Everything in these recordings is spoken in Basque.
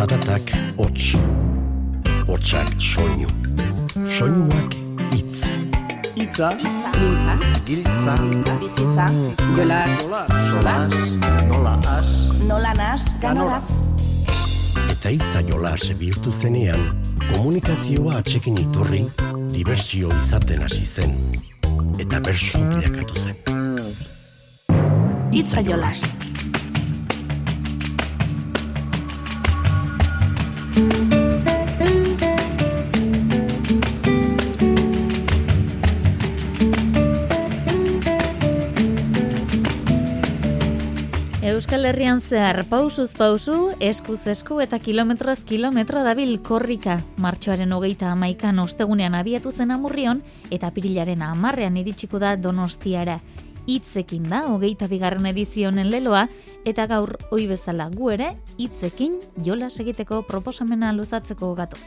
Zaratak hots, hotsak soinu, soinuak itz. Itza, Mintza, Giltza, bizitza, jola, solas, nola as, nola nas, ganoraz. Eta itza jolas bihurtu zenean, komunikazioa atxekin iturri, dibertsio izaten hasi zen. Eta bersu bilakatu zen. Itza jolas. Euskal Herrian zehar pausuz pausu, eskuz esku eta kilometroz kilometro dabil korrika. Martxoaren hogeita amaikan ostegunean abiatu zen amurrion eta pirilaren amarrean iritsiko da donostiara. Hitzekin da hogeita bigarren edizionen leloa eta gaur oi bezala gu ere hitzekin jolas egiteko proposamena luzatzeko gatoz.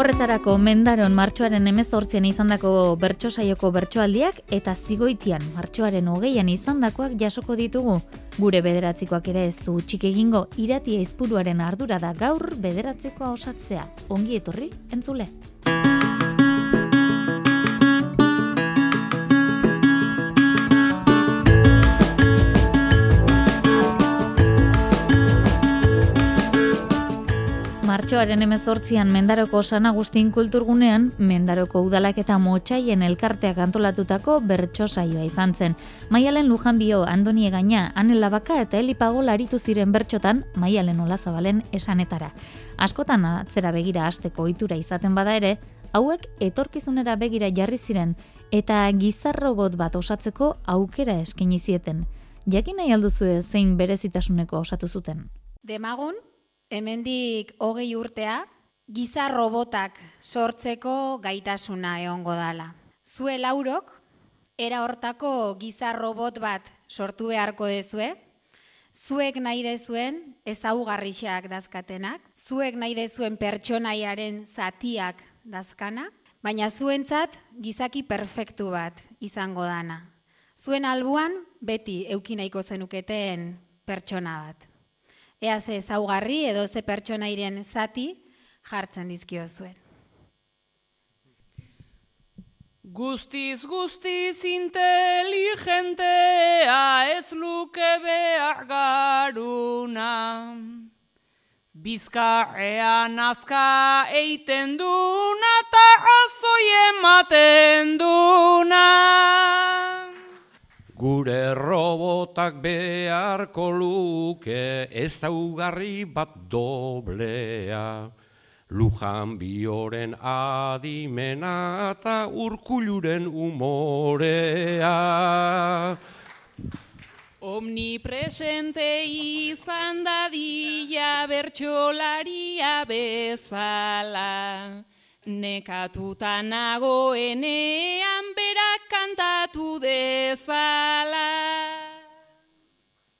Horretarako mendaron martxoaren emezortzian izandako bertso saioko bertsoaldiak eta zigoitian martxoaren hogeian izandakoak jasoko ditugu. Gure bederatzikoak ere ez du txik egingo iratia izpuruaren ardura da gaur bederatzikoa osatzea. Ongi etorri, entzule. Martxoaren emezortzian Mendaroko San Agustin kulturgunean, Mendaroko udalak eta motxaien elkarteak antolatutako bertso saioa izan zen. Maialen Lujanbio, Andoni Egaina, Anel Labaka eta Eli Pagol aritu ziren bertxotan Maialen Olazabalen esanetara. Askotan atzera begira hasteko ohitura izaten bada ere, hauek etorkizunera begira jarri ziren eta gizarrobot bat osatzeko aukera eskaini zieten. Jakin nahi alduzue zein berezitasuneko osatu zuten. Demagun, hemendik hogei urtea, giza robotak sortzeko gaitasuna egongo dala. Zue laurok, era hortako giza robot bat sortu beharko dezue, zuek nahi dezuen ezaugarrixak dazkatenak, zuek nahi dezuen pertsonaiaren zatiak dazkana, baina zuentzat gizaki perfektu bat izango dana. Zuen albuan beti eukinaiko zenuketen pertsona bat ea ze ezaugarri edo ze pertsonairen zati jartzen dizkio zuen. Guztiz, guztiz inteligentea ez luke behar garuna. Bizkarrean azka eiten duna eta azoi ematen duna. Gure robotak beharko luke ezaugarri bat doblea. Lujan bioren adimena eta urkuluren umorea. Omnipresente izan dadila bertxolaria bezala. Nekatuta nagoenean berak kantatu dezala.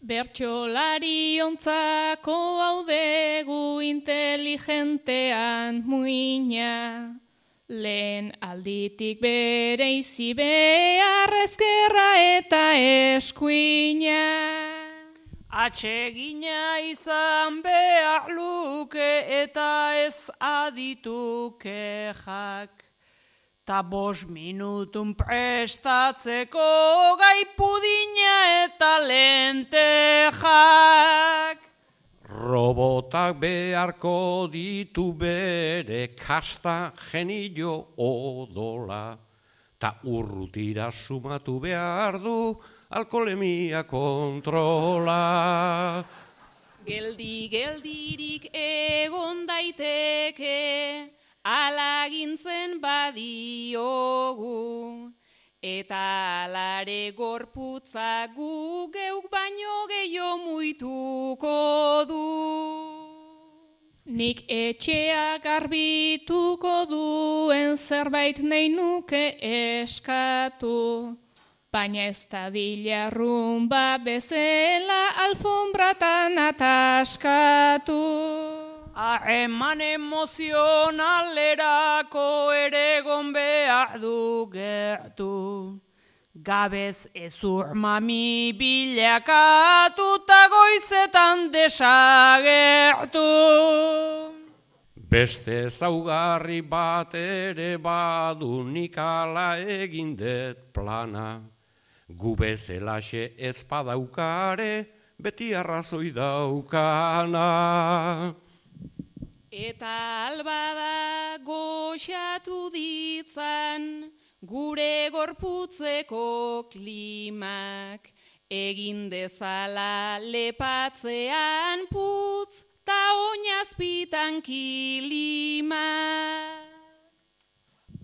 Bertxolari ontzako haudegu inteligentean muina. Lehen alditik bere izi behar ezkerra eta eskuina. Atsegina izan behar luke eta ez aditu kejak. Ta bos minutun prestatzeko gai pudina eta lentejak. Robotak beharko ditu bere kasta genio odola. Ta urrutira sumatu behar du alkolemia kontrola. Geldi geldirik egon daiteke, alagintzen badiogu. Eta alare gorputza gu geuk baino gehiago muituko du. Nik etxea garbituko duen zerbait nahi nuke eskatu. Baina ez da dilarrumba bezala alfombratan ataskatu. Eman emozionalerako ere behar du gertu. Gabez ezur mami bilakatuta goizetan desagertu. Beste zaugarri bat ere badu nikala egin dut plana. Gu bezelaxe ez padaukare, beti arrazoi daukana. Eta albada goxatu ditzan, gure gorputzeko klimak, egin dezala lepatzean putz, ta oinazpitan kilima.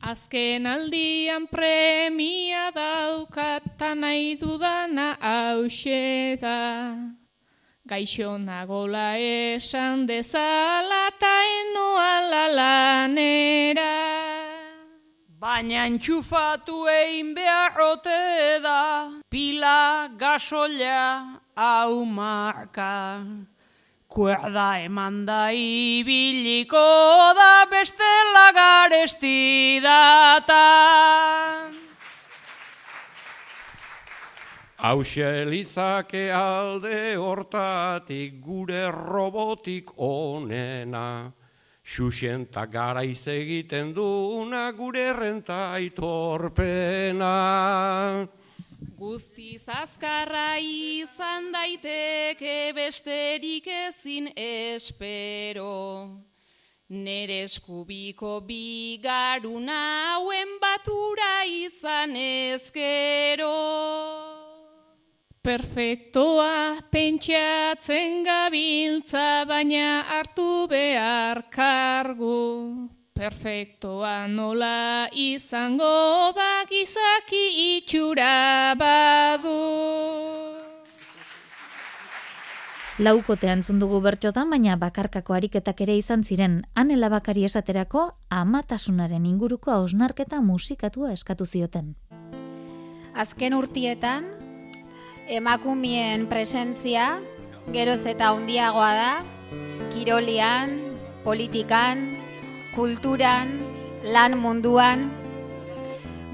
Azken aldian premia daukata nahi dudana hause da. Gaixo nagola esan dezala ta enoala lanera. Baina entxufatu egin beharrote da, pila gasolia hau marka. Kuerda eman da ibiliko da bestela garesti data. Hauxe litzake alde hortatik gure robotik onena. Xuxenta garaiz egiten duna gure renta aitorpena. Guztiz azkarra izan daiteke besterik ezin espero. Nere eskubiko bigarun hauen batura izan ezkero. Perfektoa pentsatzen gabiltza baina hartu behar kargu. Perfektoa nola izango da gizaki itxura badu. Laukote antzun dugu bertxotan, baina bakarkako ariketak ere izan ziren, anela bakari esaterako amatasunaren inguruko hausnarketa musikatua eskatu zioten. Azken urtietan, emakumien presentzia geroz eta handiagoa da, kirolian, politikan, kulturan, lan munduan,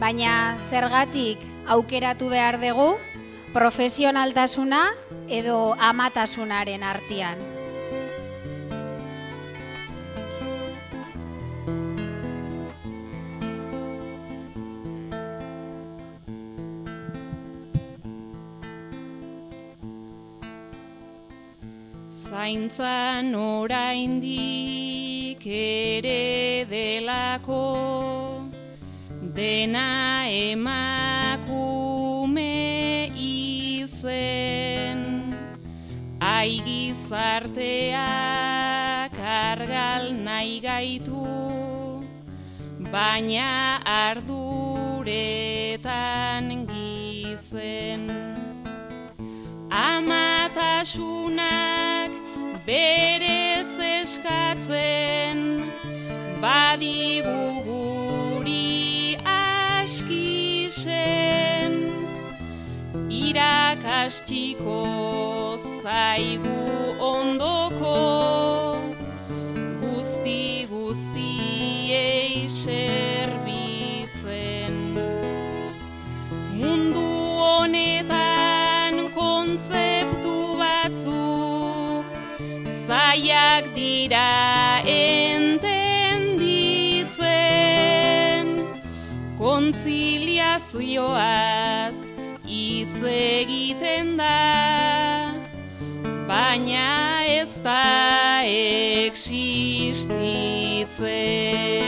baina zergatik aukeratu behar dugu profesionaltasuna edo amatasunaren artean. Zaintzan oraindik ere delako dena emakume izen. Ai gizarteak argal nahi gaitu baina arduretan gizen. Amatasunak berez eskatzen badigu guri askisen irakastiko zaigu ondoko guzti guztiei dira entenditzen kontziliazioaz hitz egiten da. Baina ez da existitzen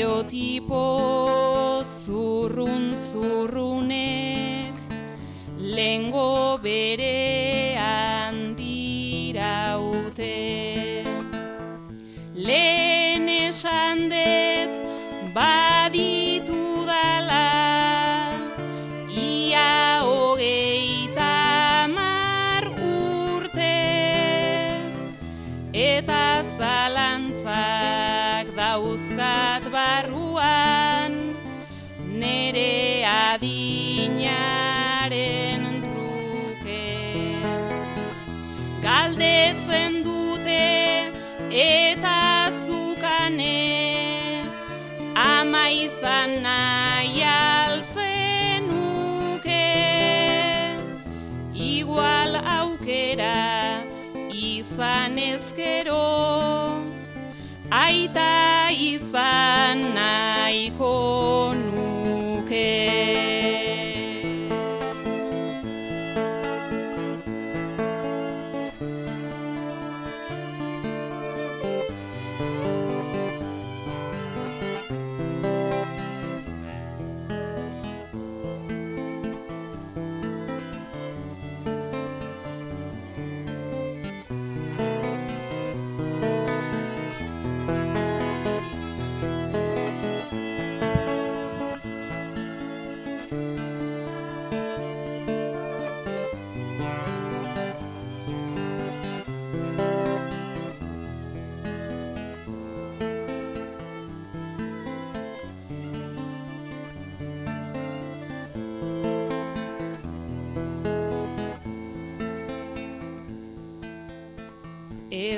estereotipo zurrun zurrunek lengo berean diraute. Lehen esan dut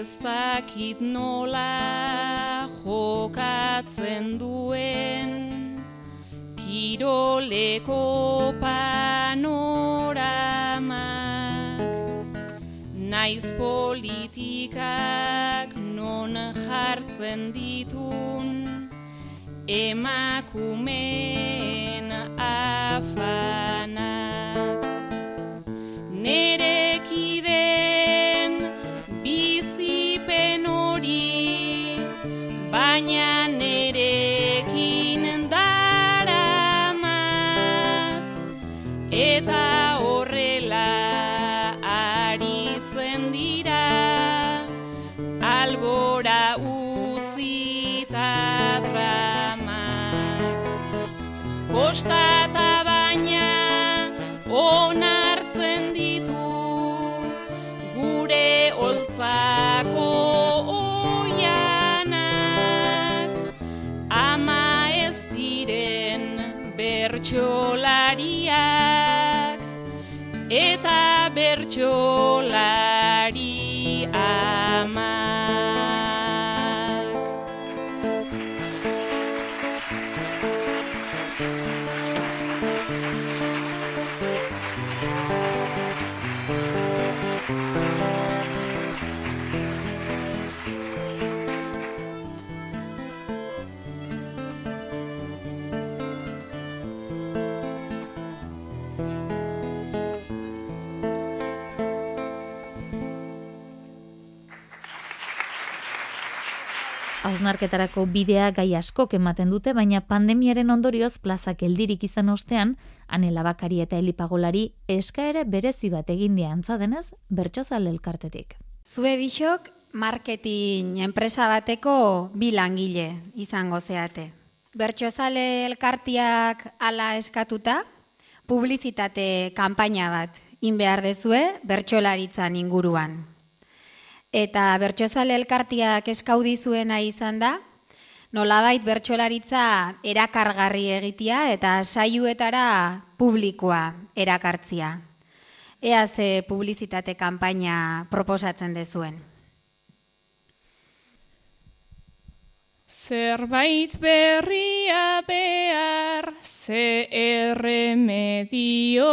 Ez dakit nola jokatzen duen. Kiroleko panoramak naiz politikak non jartzen ditun. Emakumeen Hausnarketarako bidea gai askok ematen dute, baina pandemiaren ondorioz plazak eldirik izan ostean, anela bakari eta elipagolari eskaere berezi bat egin dia antzadenez, bertsozale elkartetik. Zue bisok marketing enpresa bateko bi langile izango zeate. Bertxozale elkartiak ala eskatuta, publizitate kanpaina bat in behar dezue bertsolaritzan inguruan. Eta bertxozale elkartiak eskaudi zuena izan da, nolabait bertsolaritza erakargarri egitea eta saioetara publikoa erakartzia. Ea ze publizitate kanpaina proposatzen dezuen. Zerbait berria behar, ze erremedio,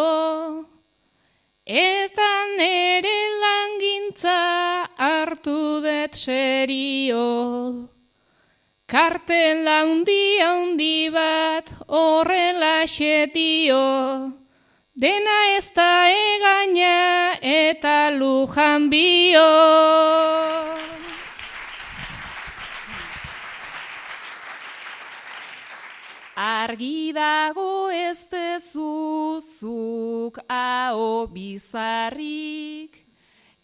eta nere langintza hartu dut serio. Kartela handi handi horrela dio, dena ez da egaina eta lujan bio. Argi dago ez dezuzuk hau bizarrik,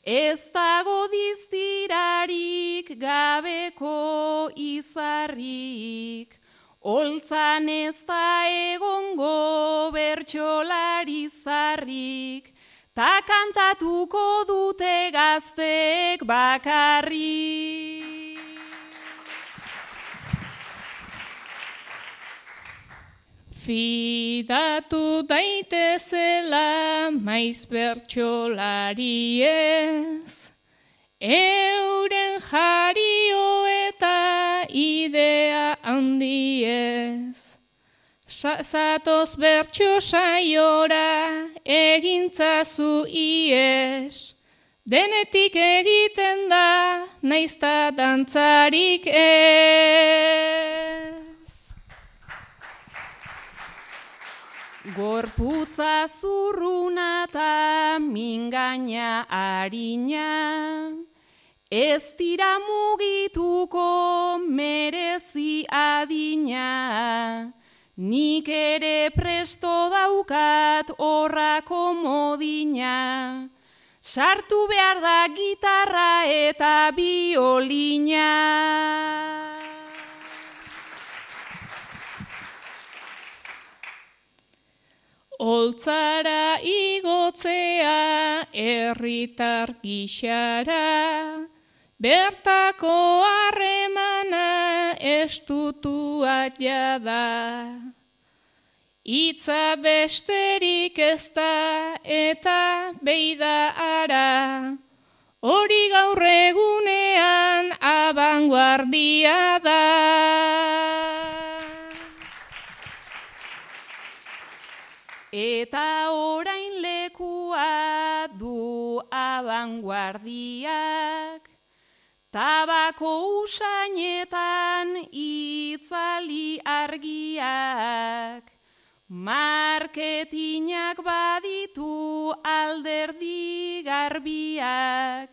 ez dago diztirarik gabeko izarrik, Oltzan ez da egongo bertxolari zarrik, ta kantatuko dute gaztek bakarrik. Fidatu daitezela maiz bertxolari ez, euren jario eta idea handiez. Zatoz bertxo saiora egintzazu ies, denetik egiten da naizta dantzarik ez. Gorputza zurruna eta mingaina harina, ez dira mugituko merezi adina, nik ere presto daukat horrako modina, sartu behar da gitarra eta biolina. Oltzara igotzea erritar gixara, bertako harremana estutua da. Itza besterik ez da eta beida ara, hori gaur egunean abanguardia da. Abanguardiak, tabako usainetan itzali argiak, marketinak baditu alderdi garbiak,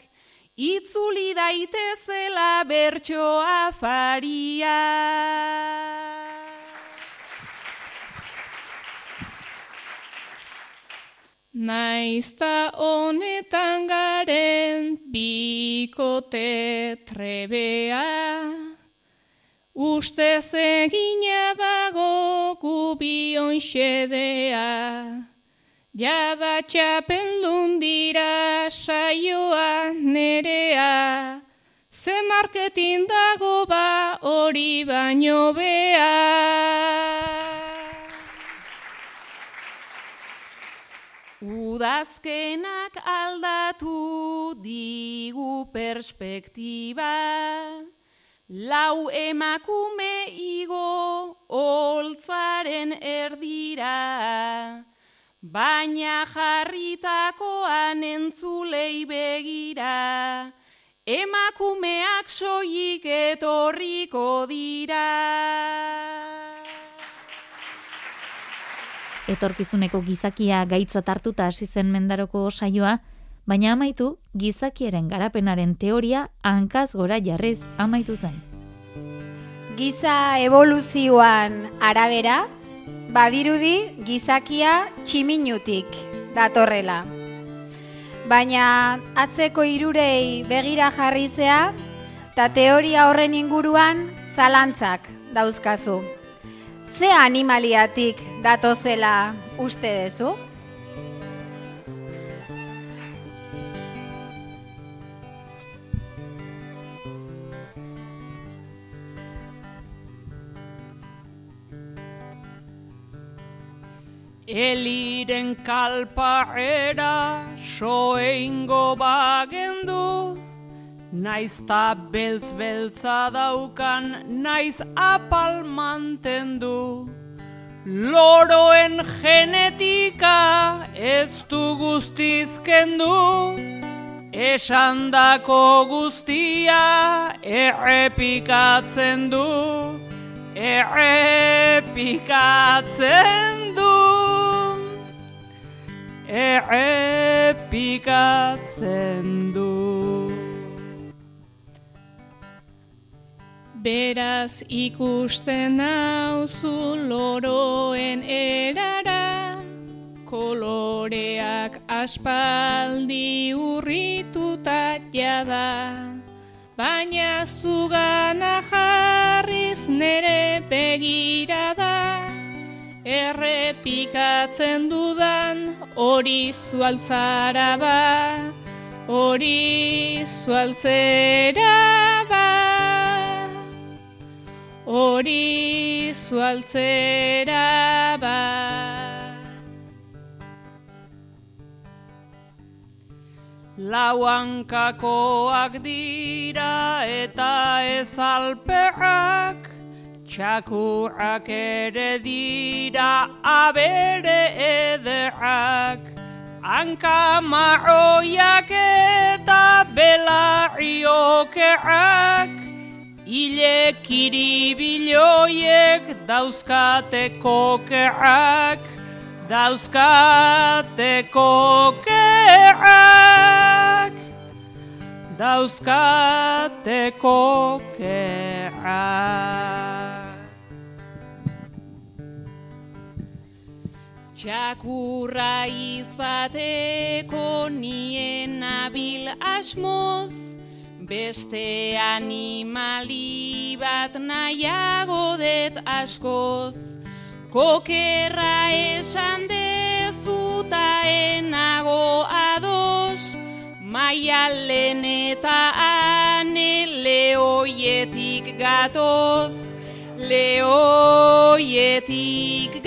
itzuli daitezela bertsoa fariak. Naizta honetan garen bikote trebea, uste zegina dago gubion xedea, jada txapelun dira saioa nerea, ze marketin dago ba hori baino bea. Udazkenak aldatu digu perspektiba, lau emakume igo oltzaren erdira, baina jarritakoan entzulei begira, emakumeak soik etorriko dira. Etorkizuneko gizakia gaitza hartuta hasi zen mendaroko saioa, baina amaitu gizakiaren garapenaren teoria hankaz gora jarriz amaitu zen. Giza evoluzioan arabera, badirudi gizakia tximinutik datorrela. Baina atzeko irurei begira jarrizea, eta teoria horren inguruan zalantzak dauzkazu ze animaliatik datozela uste dezu? Eliren kalpaera soeingo bagendu Naiz ta beltz beltza daukan, naiz apal mantendu. Loroen genetika ez du guztizkendu, esandako guztia errepikatzen du. errepikatzen du errepikatzen du Beraz ikusten nauzu loroen erara, koloreak aspaldi urrituta jada, baina zugana jarriz nere begirada, errepikatzen dudan hori zualtzara ba, hori zualtzera ba hori zualtzera ba. Lauankakoak dira eta ez alperrak, txakurrak ere dira abere ederrak, hanka marroiak eta belarriokerrak, Ile kiribiloiek dauzkate kokerrak, dauzkate kokerrak, dauzkate kokerrak. Txakurra izateko nien nabil asmoz, Beste animali bat nahiago det askoz, kokerra esan dezuta enago ados, maialen eta ane leoietik gatoz, leoietik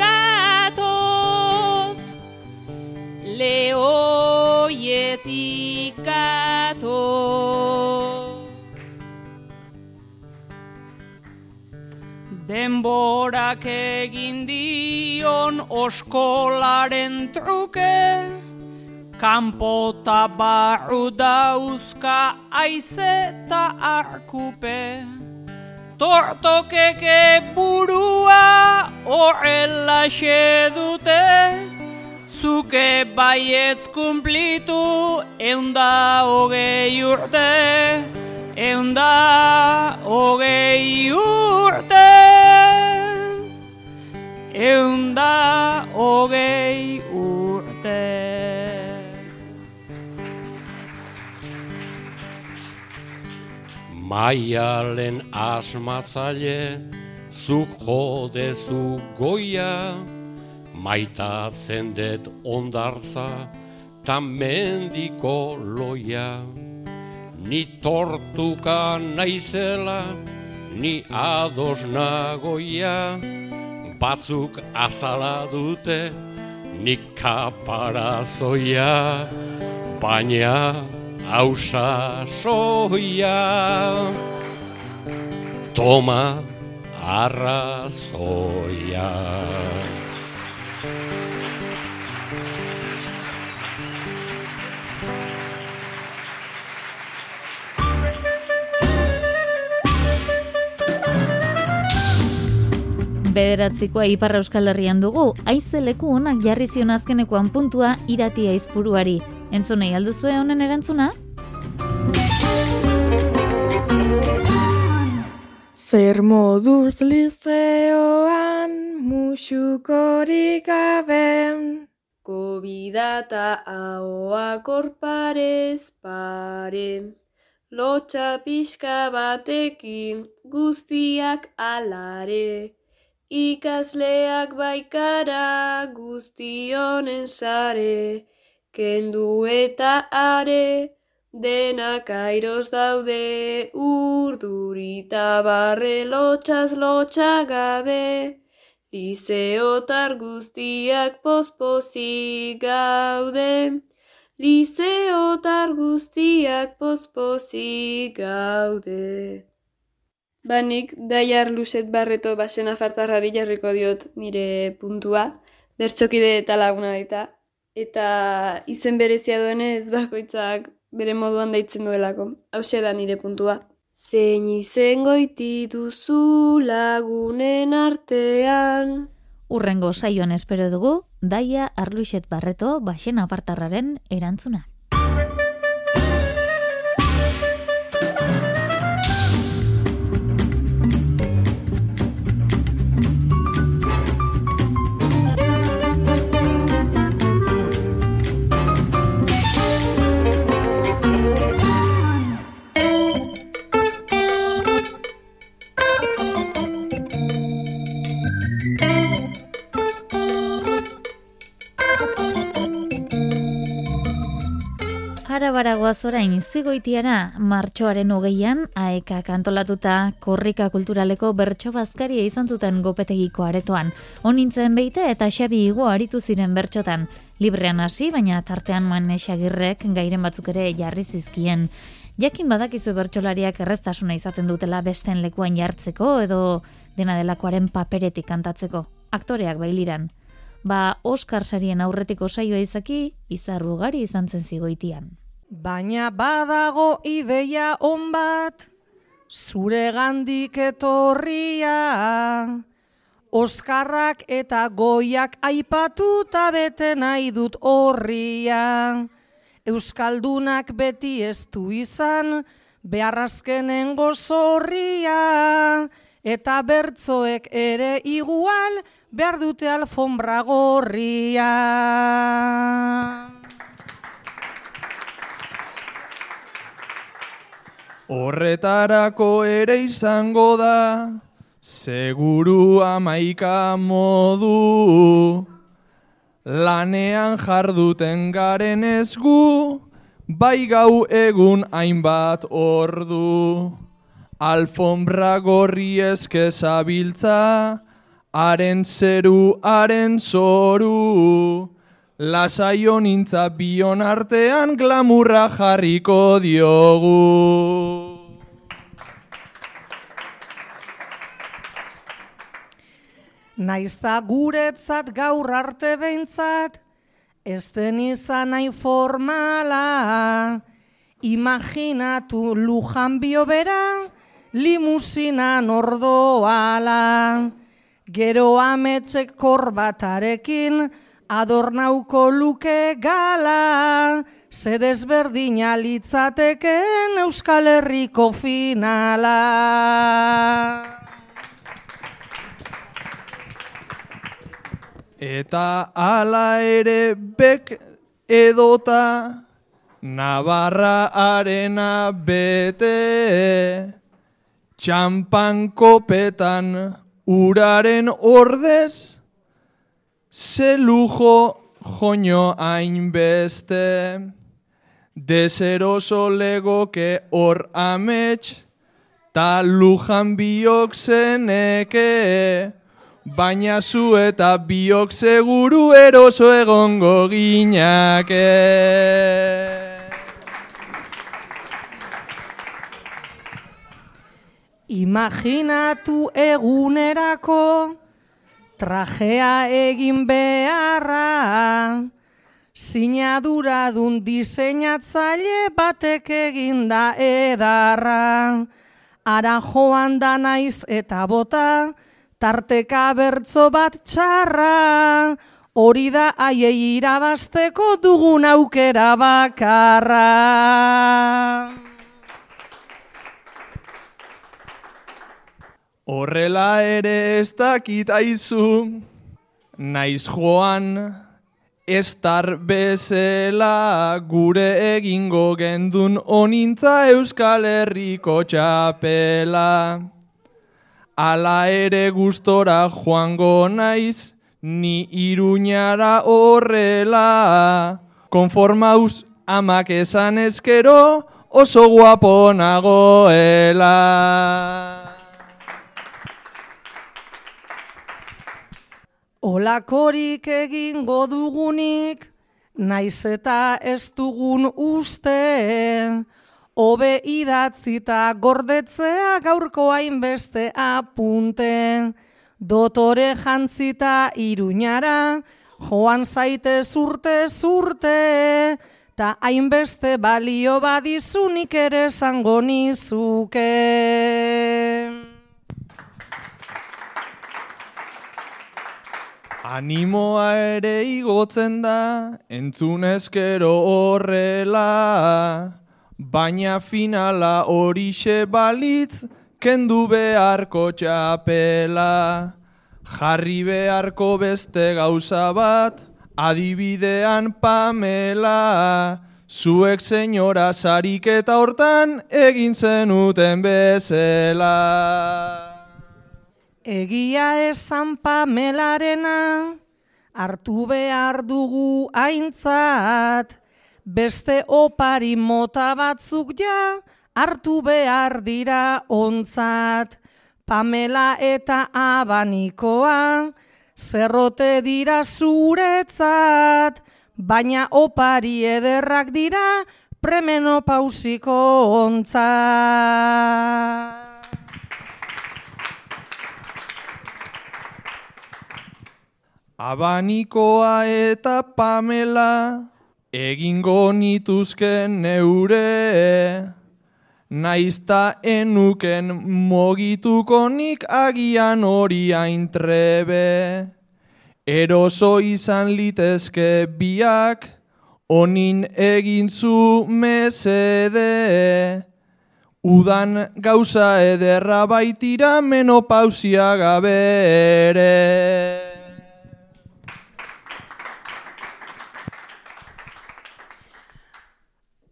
gatoz, leoietik gatoz. Denborak egin dion oskolaren truke, kanpota barru dauzka aize eta arkupe. Tortokeke burua horrela dute, zuke baietz kumplitu eunda hogei urte, eunda hogei urte, eunda hogei urte. Maialen asmatzaile, zuk jodezu goia, maitatzen dut ondartza, ta mendiko loia. Ni tortuka naizela, ni ados nagoia, batzuk azala dute, ni kaparazoia, baina hausa soia. Toma arrazoia. Bederatzikoa Ipar Euskal Herrian dugu, aize leku honak jarri zion azkenekoan puntua iratia izpuruari. Entzunei alduzue honen erantzuna? Zer moduz lizeoan musukorik gabe Kobidata ahoak orparez pare Lotxa pixka batekin guztiak alare Ikasleak baikara guztionen sare Kendu eta are Denak airos daude urdurita barre lotxaz lotxa gabe. Lizeotar guztiak pospozik gaude. Lizeotar guztiak pospozik gaude. Banik, daiar luset barreto basena fartarrari jarriko diot nire puntua. Bertxokide eta laguna eta. Eta izen berezia duenez bakoitzak bere moduan deitzen duelako. Hau da nire puntua. zein izen goiti duzu lagunen artean. Urrengo saioan espero dugu, Daia Arluixet Barreto Baxen Apartarraren erantzuna. Baragoaz orain zigoitiara martxoaren hogeian aeka kantolatuta korrika kulturaleko bertso bazkaria izan zuten gopetegiko aretoan. Honintzen beite eta xabi igo aritu ziren bertxotan. Librean hasi, baina tartean manesagirrek gairen batzuk ere jarri zizkien. Jakin badakizu bertsolariak erreztasuna izaten dutela besten lekuan jartzeko edo dena delakoaren paperetik kantatzeko. Aktoreak bailiran. Ba, Oskar sarien aurretiko saioa izaki, izarrugari izan zen zigoitian. Baina badago ideia on bat, zure gandik etorria. Oskarrak eta goiak aipatuta bete nahi dut horria. Euskaldunak beti ez du izan, beharrazkenen gozorria. Eta bertzoek ere igual, behar dute alfombra gorria. Horretarako ere izango da, seguru amaika modu. Lanean jarduten garen ezgu, bai gau egun hainbat ordu. Alfombra gorri ezkezabiltza, haren zeru, haren zoru. Lasaio nintza bion artean glamurra jarriko diogu. Naizta guretzat gaur arte behintzat, ez den izan nahi formala. Imaginatu lujan biobera, limusina nordoala. Gero ametzek korbatarekin, adornauko luke gala, ze desberdina litzateken Euskal Herriko finala. Eta ala ere bek edota Navarra arena bete Txampan kopetan uraren ordez Ze lujo joño hainbeste, deseroso legoke hor amets, ta lujan biok zeneke, baina zu eta biok seguru eroso egongo ginake. Imaginatu egunerako, trajea egin beharra, sinadura dun diseinatzaile batek egin da edarra, ara joan da naiz eta bota, tarteka bertzo bat txarra, hori da aiei irabasteko dugun aukera bakarra. Horrela ere ez dakit aizu, naiz joan, ez bezela gure egingo gendun onintza Euskal Herriko txapela. Ala ere gustora joango naiz, ni iruñara horrela. Konformauz amak esan ezkero, oso guapo nagoela. Olakorik egingo dugunik, naiz eta ez dugun uste, hobe idatzita gordetzea gaurko hainbeste apunte, dotore jantzita iruñara, joan zaite zurte zurte, ta hainbeste balio badizunik ere esango nizuke. Animoa ere igotzen da, entzun eskero horrela, baina finala horixe balitz, kendu beharko txapela. Jarri beharko beste gauza bat, adibidean pamela, zuek senyora sarik eta hortan egin zenuten bezela. Egia esan pamelarena, hartu behar dugu aintzat, beste opari mota batzuk ja, hartu behar dira ontzat. Pamela eta abanikoa, zerrote dira zuretzat, baina opari ederrak dira, premenopausiko ontzat. Abanikoa eta Pamela egingo nituzken neure. Naizta enuken mogituko nik agian hori aintrebe Eroso izan litezke biak onin egin zu mesede. Udan gauza ederra baitira menopausia gabe ere.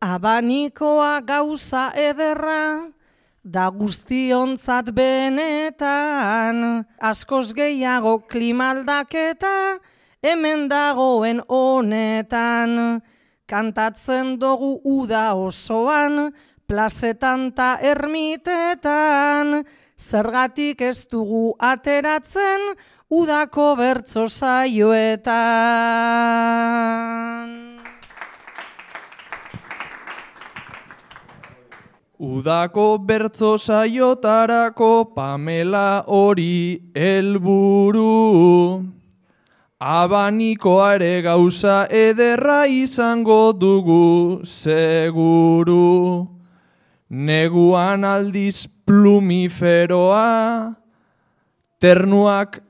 Abanikoa gauza ederra, da guztionzat benetan, askoz gehiago klimaldaketa, hemen dagoen honetan, kantatzen dugu uda osoan, plazetan ta ermitetan, zergatik ez dugu ateratzen, udako bertso saioetan. Udako bertzo saiotarako Pamela hori helburu. Abanikoa ere gauza ederra izango dugu seguru. Neguan aldiz plumiferoa, ternuak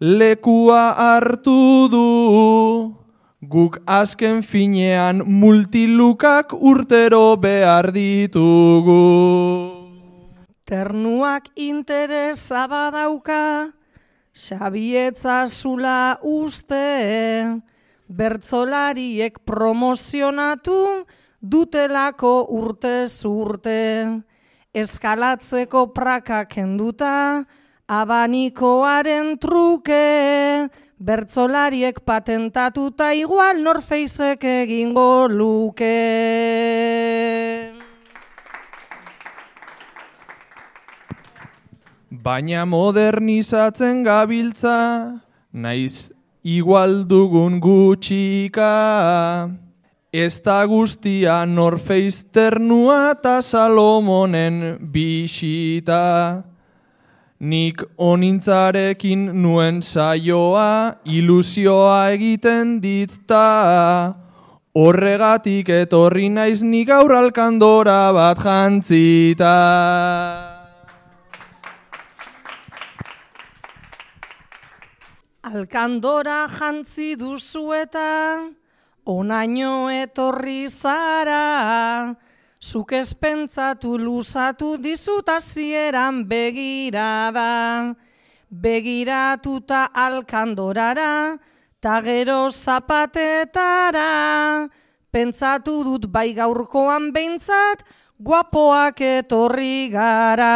lekua hartu du. Guk azken finean multilukak urtero behar ditugu. Ternuak interesa badauka, Xabietza zula uste, bertzolariek promozionatu dutelako urte zurte. Eskalatzeko prakak kenduta, abanikoaren truke, bertzolariek patentatuta igual norfeizek egingo luke. Baina modernizatzen gabiltza, naiz igual dugun gutxika. Ez da guztia norfeiz ternua eta Salomonen bisita. Nik onintzarekin nuen saioa, ilusioa egiten ditta. Horregatik etorri naiz nik aurralkandora bat jantzita. Alkandora jantzi duzu eta onaino etorri zara, zuk espentzatu luzatu dizut hasieran begirada. Begiratuta alkandorara, ta gero zapatetara, pentsatu dut bai gaurkoan behintzat, guapoak etorri gara.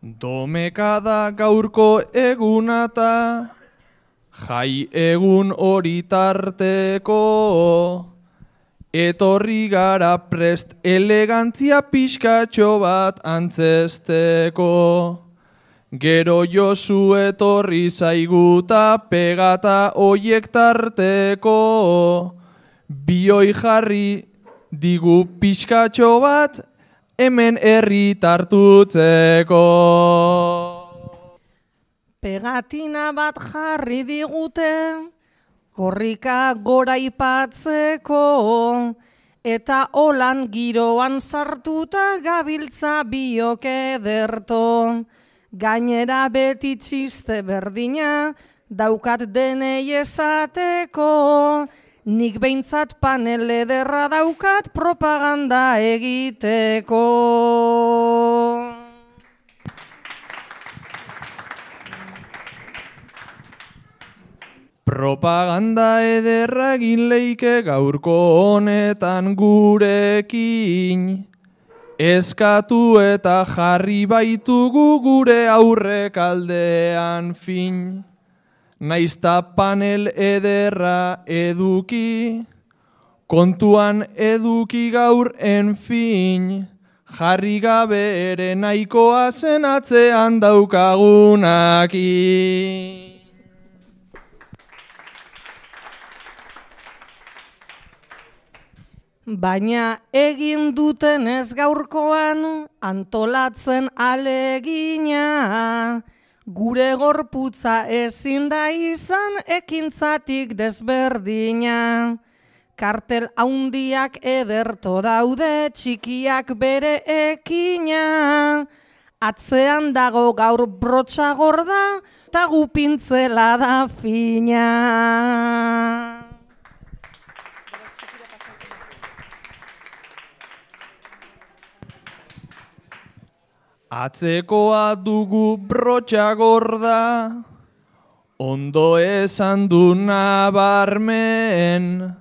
Domeka da gaurko egunata, jai egun hori tarteko, etorri gara prest elegantzia pixkatxo bat antzesteko. Gero josu etorri zaiguta pegata oiek tarteko, bioi jarri digu pixkatxo bat hemen herri tartutzeko. Pegatina bat jarri digute, korrika gora ipatzeko, eta holan giroan sartuta gabiltza biok ederto. Gainera beti txiste berdina, daukat denei esateko, nik behintzat panel ederra daukat propaganda egiteko. Propaganda ederra egin leike gaurko honetan gurekin. Eskatu eta jarri baitugu gure aurrek aldean fin. Naizta panel ederra eduki, kontuan eduki gaur en fin. Jarri gabe ere nahikoa zen atzean daukagunakin. Baina egin duten ez gaurkoan antolatzen alegina, gure gorputza ezin da izan ekintzatik desberdina. Kartel haundiak ederto daude txikiak bere ekina, atzean dago gaur brotxa gorda, eta gupintzela da fina. Atzekoa dugu brotxa gorda, ondo esan du nabarmen,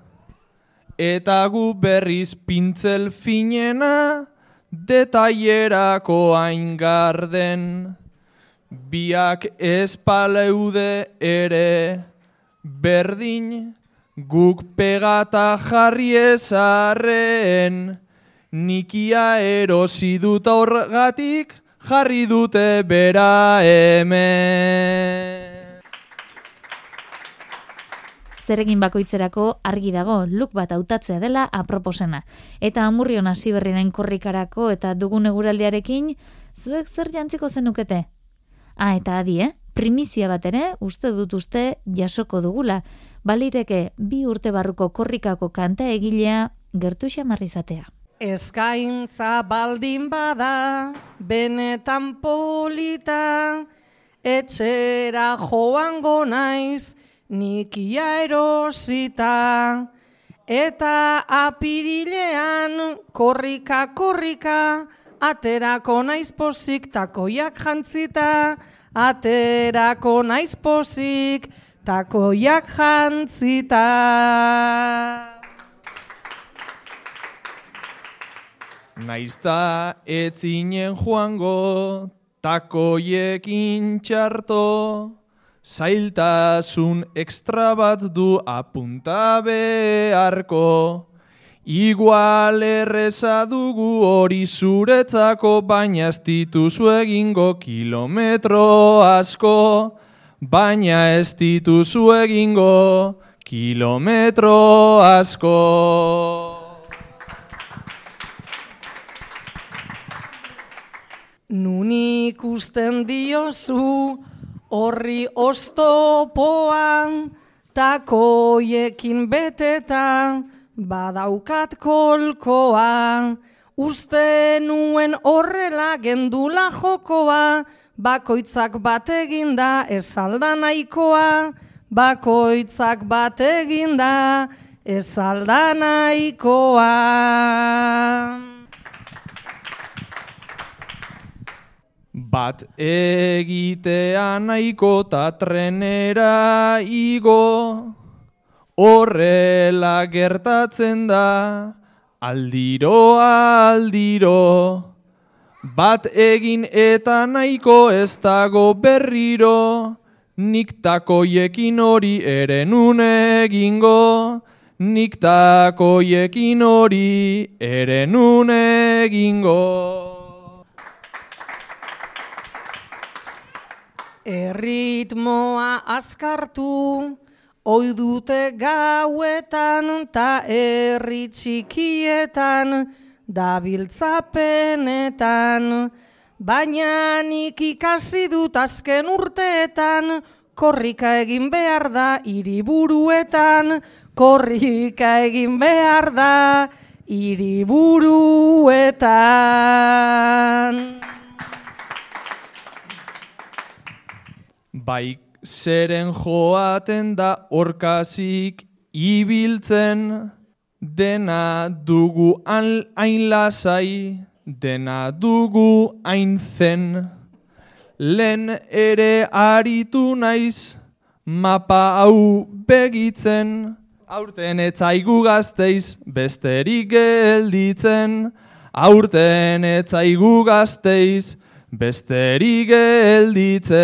eta gu berriz pintzel finena, detailerako hain garden. Biak espaleude ere, berdin, guk pegata jarri ezarren, nikia erosi dut horgatik, jarri dute bera hemen. Zeregin bakoitzerako argi dago look bat hautatzea dela aproposena. Eta amurrion hasi berri den korrikarako eta dugun eguraldiarekin, zuek zer jantziko zenukete? Ah, eta adi, eh? Primizia bat ere, uste dut uste jasoko dugula. Baliteke bi urte barruko korrikako kanta egilea gertu xamarrizatea. Eskaintza baldin bada, benetan polita, etxera joango naiz, nikia erosita. Eta apirilean, korrika, korrika, aterako naiz pozik, takoiak jantzita, aterako naiz pozik, takoiak jantzita. Naizta etzinen joango, takoiekin txarto, zailtasun ekstra bat du apunta beharko. Igual erreza dugu hori zuretzako, baina ez dituzu egingo kilometro asko. Baina ez dituzu egingo kilometro asko. Nun ikusten diozu horri oztopoan, takoiekin beteta badaukat kolkoa. Uste nuen horrela gendula jokoa, bakoitzak bat eginda ez alda nahikoa. Bakoitzak bat eginda ez alda nahikoa. Bat egitea nahiko ta trenera igo, horrela gertatzen da, aldiro aldiro. Bat egin eta nahiko ez dago berriro, nik takoiekin hori ere nun egingo, nik takoiekin hori ere nun egingo. Erritmoa azkartu, oi dute gauetan ta herri txikietan, dabiltzapenetan, baina nik ikasi dut azken urteetan, korrika egin behar da hiriburuetan, korrika egin behar da hiriburuetan. Bai zeren joaten da orkazik ibiltzen, dena dugu hain lasai, dena dugu hain zen. Lehen ere aritu naiz, mapa hau begitzen, aurten etzaigu gazteiz, besterik gelditzen, aurten etzaigu gazteiz, besterik gelditzen.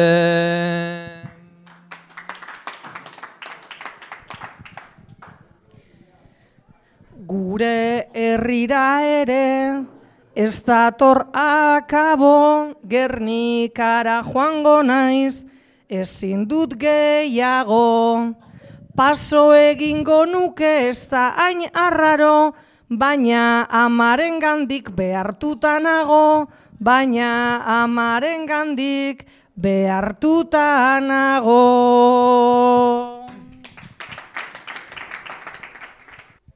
Gure herrira ere, ez dator akabo, gernikara joango naiz, ezin dut gehiago. Paso egingo nuke ez da hain arraro, baina amaren gandik behartuta nago, baina amaren gandik behartuta nago.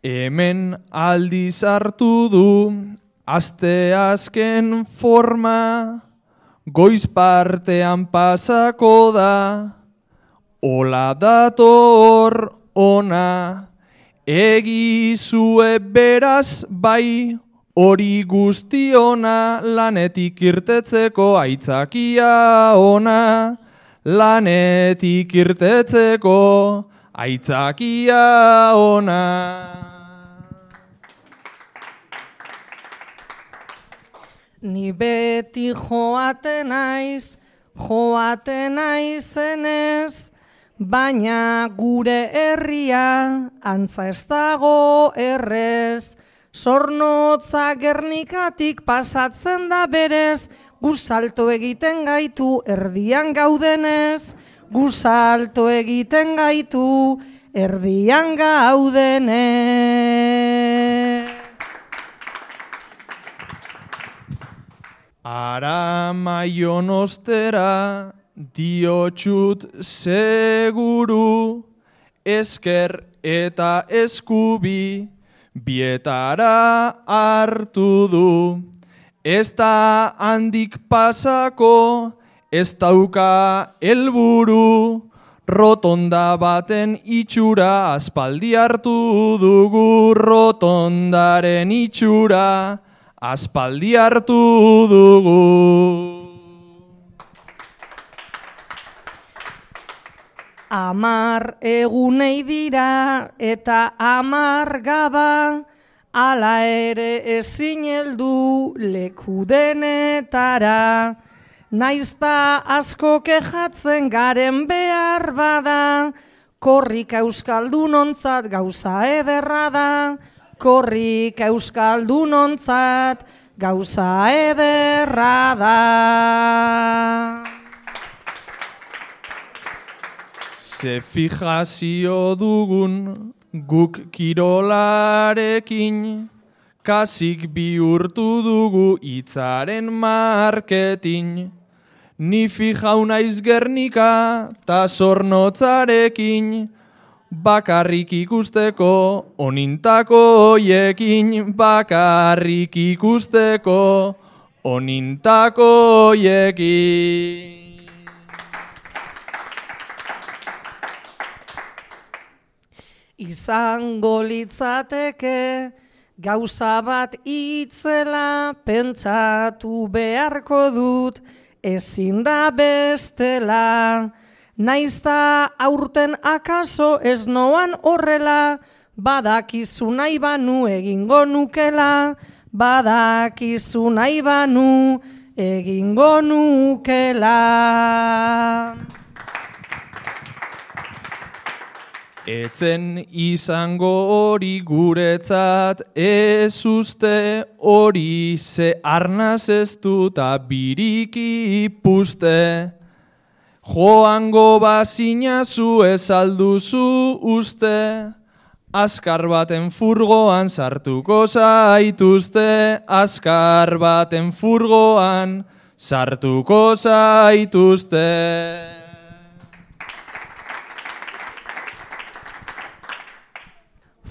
Hemen aldiz hartu du, aste azken forma, goiz partean pasako da, ola dator ona, egizue beraz bai, hori guztiona lanetik irtetzeko aitzakia ona, lanetik irtetzeko aitzakia ona. Ni beti joaten naiz, joaten naizenez, baina gure herria antza ez dago errez. Zornotza gernikatik pasatzen da berez, guzalto egiten gaitu erdian gaudenez, guzalto egiten gaitu erdian gaudenez. Ara maion ostera diotxut seguru, esker eta eskubi bietara hartu du. Ez da handik pasako, ez dauka helburu, rotonda baten itxura aspaldi hartu dugu rotondaren itxura aspaldi hartu dugu. Amar egunei dira eta amar gaba, ala ere ezin heldu leku denetara. Naizta asko kejatzen garen behar bada, korrik euskaldunontzat gauza ederra da, korrik euskaldunontzat gauza ederra da. Ze fijazio dugun guk kirolarekin, kasik bihurtu dugu hitzaren marketing. Ni fijau naiz gernika ta zornotzarekin, bakarrik ikusteko onintako hoiekin, bakarrik ikusteko onintako hoiekin. Izango litzateke gauza bat itzela pentsatu beharko dut ezin da bestela. Naizta aurten akaso ez noan horrela, badakizu nahi banu egingo nukela, badakizu nahi banu egingo nukela. Etzen izango hori guretzat ez uste hori ze arnaz ez duta biriki ipuste. Joango bazinazu ez alduzu uste, azkar baten furgoan sartuko zaituzte, azkar baten furgoan sartuko zaituzte.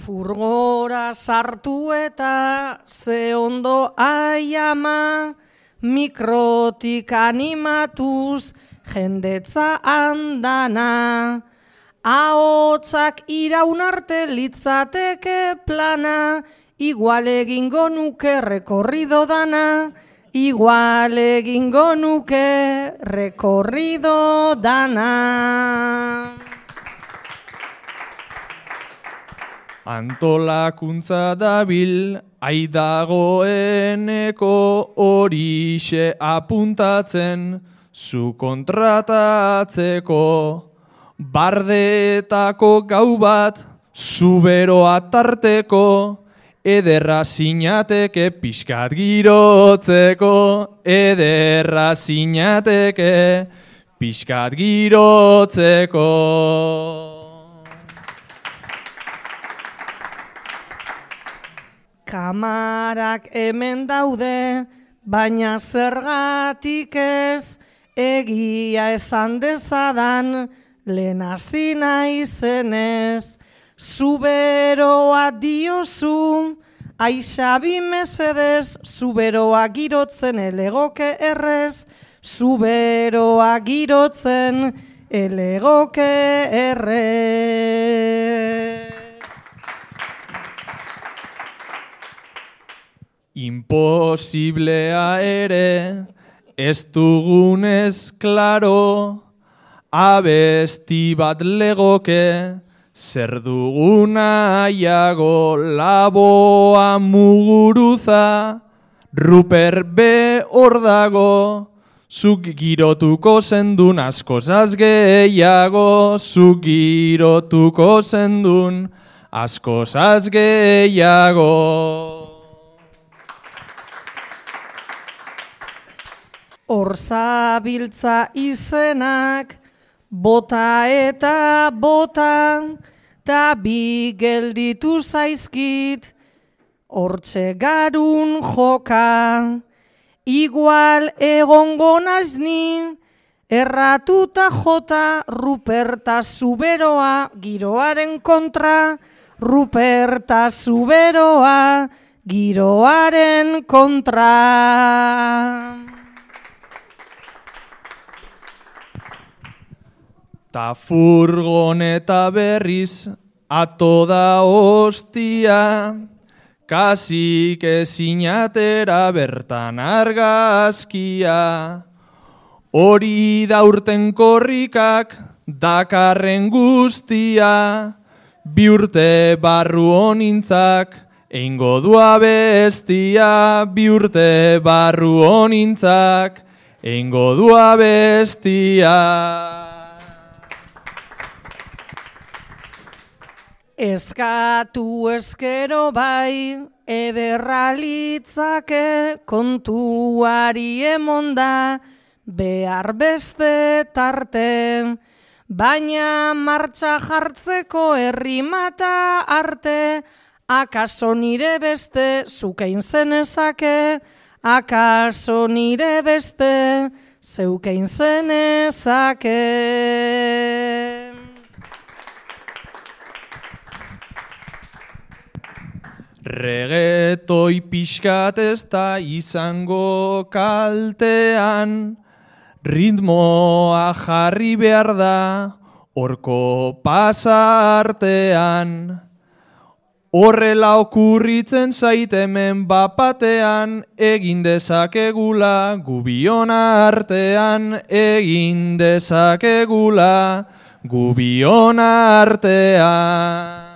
Furgora sartu eta ze ondo aiama, mikrotik animatuz jendetza andana. Ahotsak iraun arte litzateke plana, igual egingo nuke rekorrido dana, igual egingo nuke rekorrido dana. Antolakuntza dabil, aidagoeneko horixe apuntatzen, zu kontratatzeko. Bardetako gau bat, zuberoa tarteko, ederra sinateke pixkat girotzeko, ederra sinateke pixkat girotzeko. Kamarak hemen daude, baina zergatik ez, egia esan dezadan, lehen hasi naizenez. Zuberoa diozu, aixabi mesedez, zuberoa girotzen elegoke errez, zuberoa girotzen elegoke errez. Imposiblea ere, ez dugunez klaro, abesti bat legoke, zer duguna aiago laboa muguruza, ruper be hor dago, zuk girotuko zendun askozaz gehiago, zuk girotuko zendun askozaz gehiago. Orzabiltza izenak, bota eta bota, ta bi gelditu zaizkit, hortxe garun joka. Igual egongo nazni, erratuta jota, Ruperta zuberoa, giroaren kontra, Ruperta zuberoa, giroaren kontra. Ta furgoneta berriz ato da ostia, kasik ezinatera bertan argazkia. Hori da urten korrikak dakarren guztia, bi urte barru honintzak, eingo dua bestia, bi urte barru honintzak, eingo dua bestia. Eskatu eskero bai, ederra litzake kontuari emonda, behar beste tarte. Baina martxa jartzeko herrimata arte, akaso nire beste zukein zenezake, akaso nire beste zeukein zenezake. Regetoi pixkat ez da izango kaltean, ritmoa jarri behar da orko pasartean. Horrela okurritzen zait hemen bapatean, egin dezakegula gubion artean, egin dezakegula gubion artean.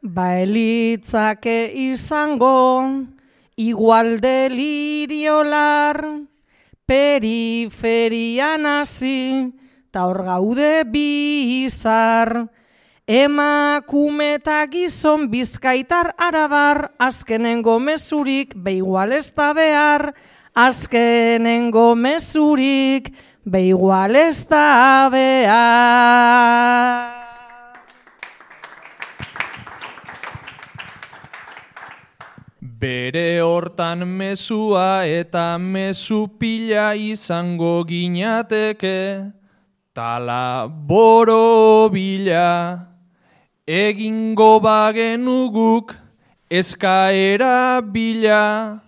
Baelitzake izango, igual deliriolar, periferian hasi, ta hor gaude bizar. Emakume eta gizon bizkaitar arabar, azkenengo mezurik, beigual ez da behar, azkenengo mezurik, beigual ez da behar. Bere hortan mezua eta mezu pila izango ginateke, tala boro bila, egingo bagenuguk eskaera bila,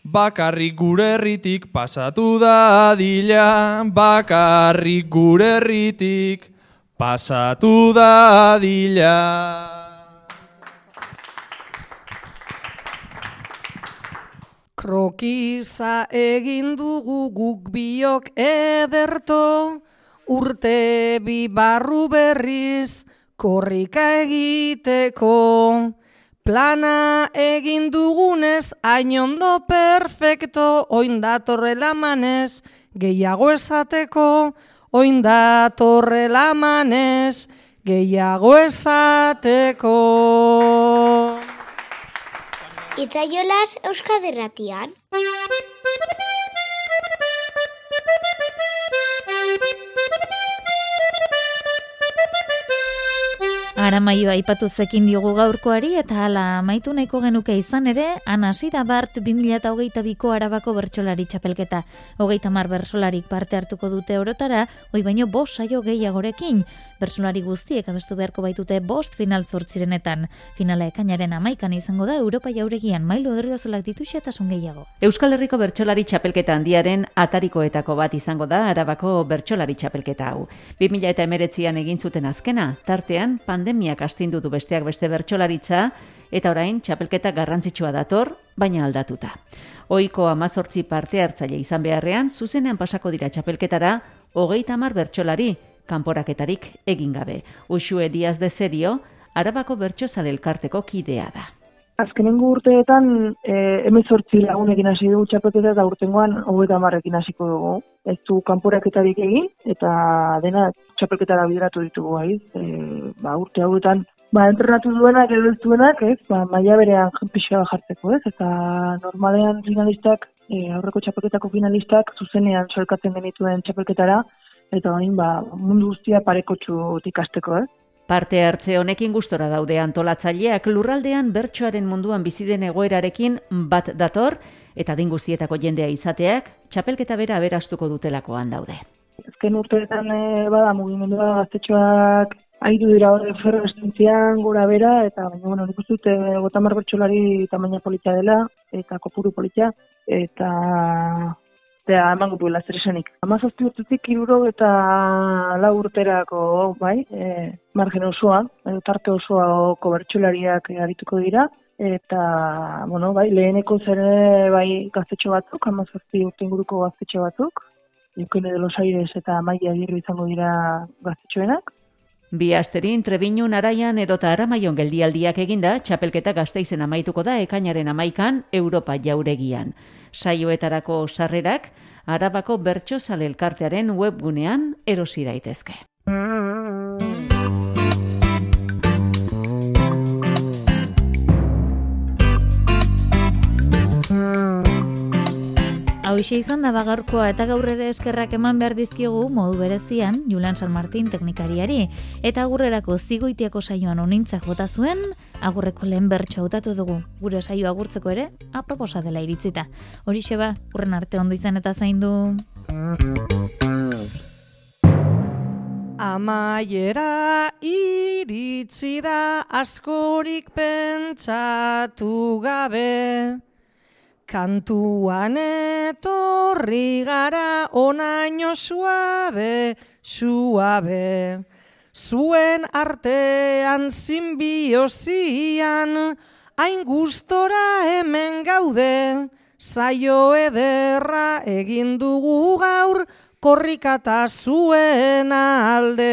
bakarrik gure herritik pasatu da dila, bakarrik gure herritik pasatu da dila. Krokiza egin dugu guk biok ederto, urte bi barru berriz korrika egiteko. Plana egin dugunez, hain ondo perfecto, oin datorrela manez, gehiago esateko, oin datorrela manez, gehiago esateko. Itzaiolas Euskaderratian. Aramaio aipatu zekin diogu gaurkoari eta hala amaitu nahiko genuke izan ere, han hasi da bart 2022ko Arabako bertsolari txapelketa. Hogeita mar bersolarik parte hartuko dute orotara, hoi baino bost saio gehiagorekin. Bersolari guztiek abestu beharko baitute bost final zortzirenetan. Finala ekainaren amaikan izango da Europa jauregian mailu oderiozolak dituxe eta gehiago. Euskal Herriko bertsolari txapelketa handiaren atarikoetako bat izango da Arabako bertsolari txapelketa hau. 2019an egin zuten azkena, tartean pandemiak astindu du besteak beste bertsolaritza eta orain txapelketa garrantzitsua dator, baina aldatuta. Oiko amazortzi parte hartzaile izan beharrean, zuzenean pasako dira txapelketara, hogeita hamar bertsolari, kanporaketarik egin gabe. Uxue Diaz de Serio, Arabako bertsozale elkarteko kidea da. Azkenengo urteetan e, emezortzi lagunekin hasi dugu txapelketa eta urtengoan hogeita hamarrekin hasiko dugu. Ez du kanporaketarik egin eta dena txapelketara bideratu ditugu bai. E, ba, urte hauetan ba, entrenatu duenak edo ez duenak, ez, ba, maila berean pixka bat jartzeko, ez, eta normalean finalistak, e, aurreko txapelketako finalistak, zuzenean solkatzen genituen txapelketara, eta orain ba, mundu guztia parekotxu ikasteko, ez. Parte hartze honekin gustora daude antolatzaileak lurraldean bertsoaren munduan bizi den egoerarekin bat dator eta din guztietako jendea izateak txapelketa bera aberastuko dutelakoan daude. Azken urteetan e, bada mugimendua gaztetxoak aidu dira hori ferrestentzian gora bera eta baina bueno, nik uste dute gotamar bertsolari tamaina politia dela eta kopuru politia eta eta eman gutu zer Amazazti urtetik iruro eta lau urterako, bai, e, margen osoa, edo tarte osoa kobertxulariak arituko dira, eta, bueno, bai, leheneko zere, bai, gaztetxo batzuk, amazazti urte inguruko gaztetxo batzuk, Eukene de los Aires eta Maia Agirre izango dira gaztetxoenak. Bi asterin Trebinu Naraian edota Aramaion geldialdiak eginda, txapelketa gazteizen amaituko da ekainaren amaikan Europa jauregian. Saioetarako sarrerak, Arabako Bertso elkartearen webgunean erosi daitezke. Hauxe izan da bagarkoa eta gaur ere eskerrak eman behar dizkiogu modu berezian Julian San Martin teknikariari eta agurrerako zigoitiako saioan onintzak bota zuen agurreko lehen bertso hautatu dugu gure saio agurtzeko ere aproposa dela iritzita. Horixe ba, urren arte ondo izan eta zaindu. Amaiera iritzi da askorik pentsatu gabe. Kantuan etorri gara onaino suabe, suabe. Zuen artean zinbiozian, hain gustora hemen gaude. Zaio ederra egin dugu gaur, korrikata zuen alde.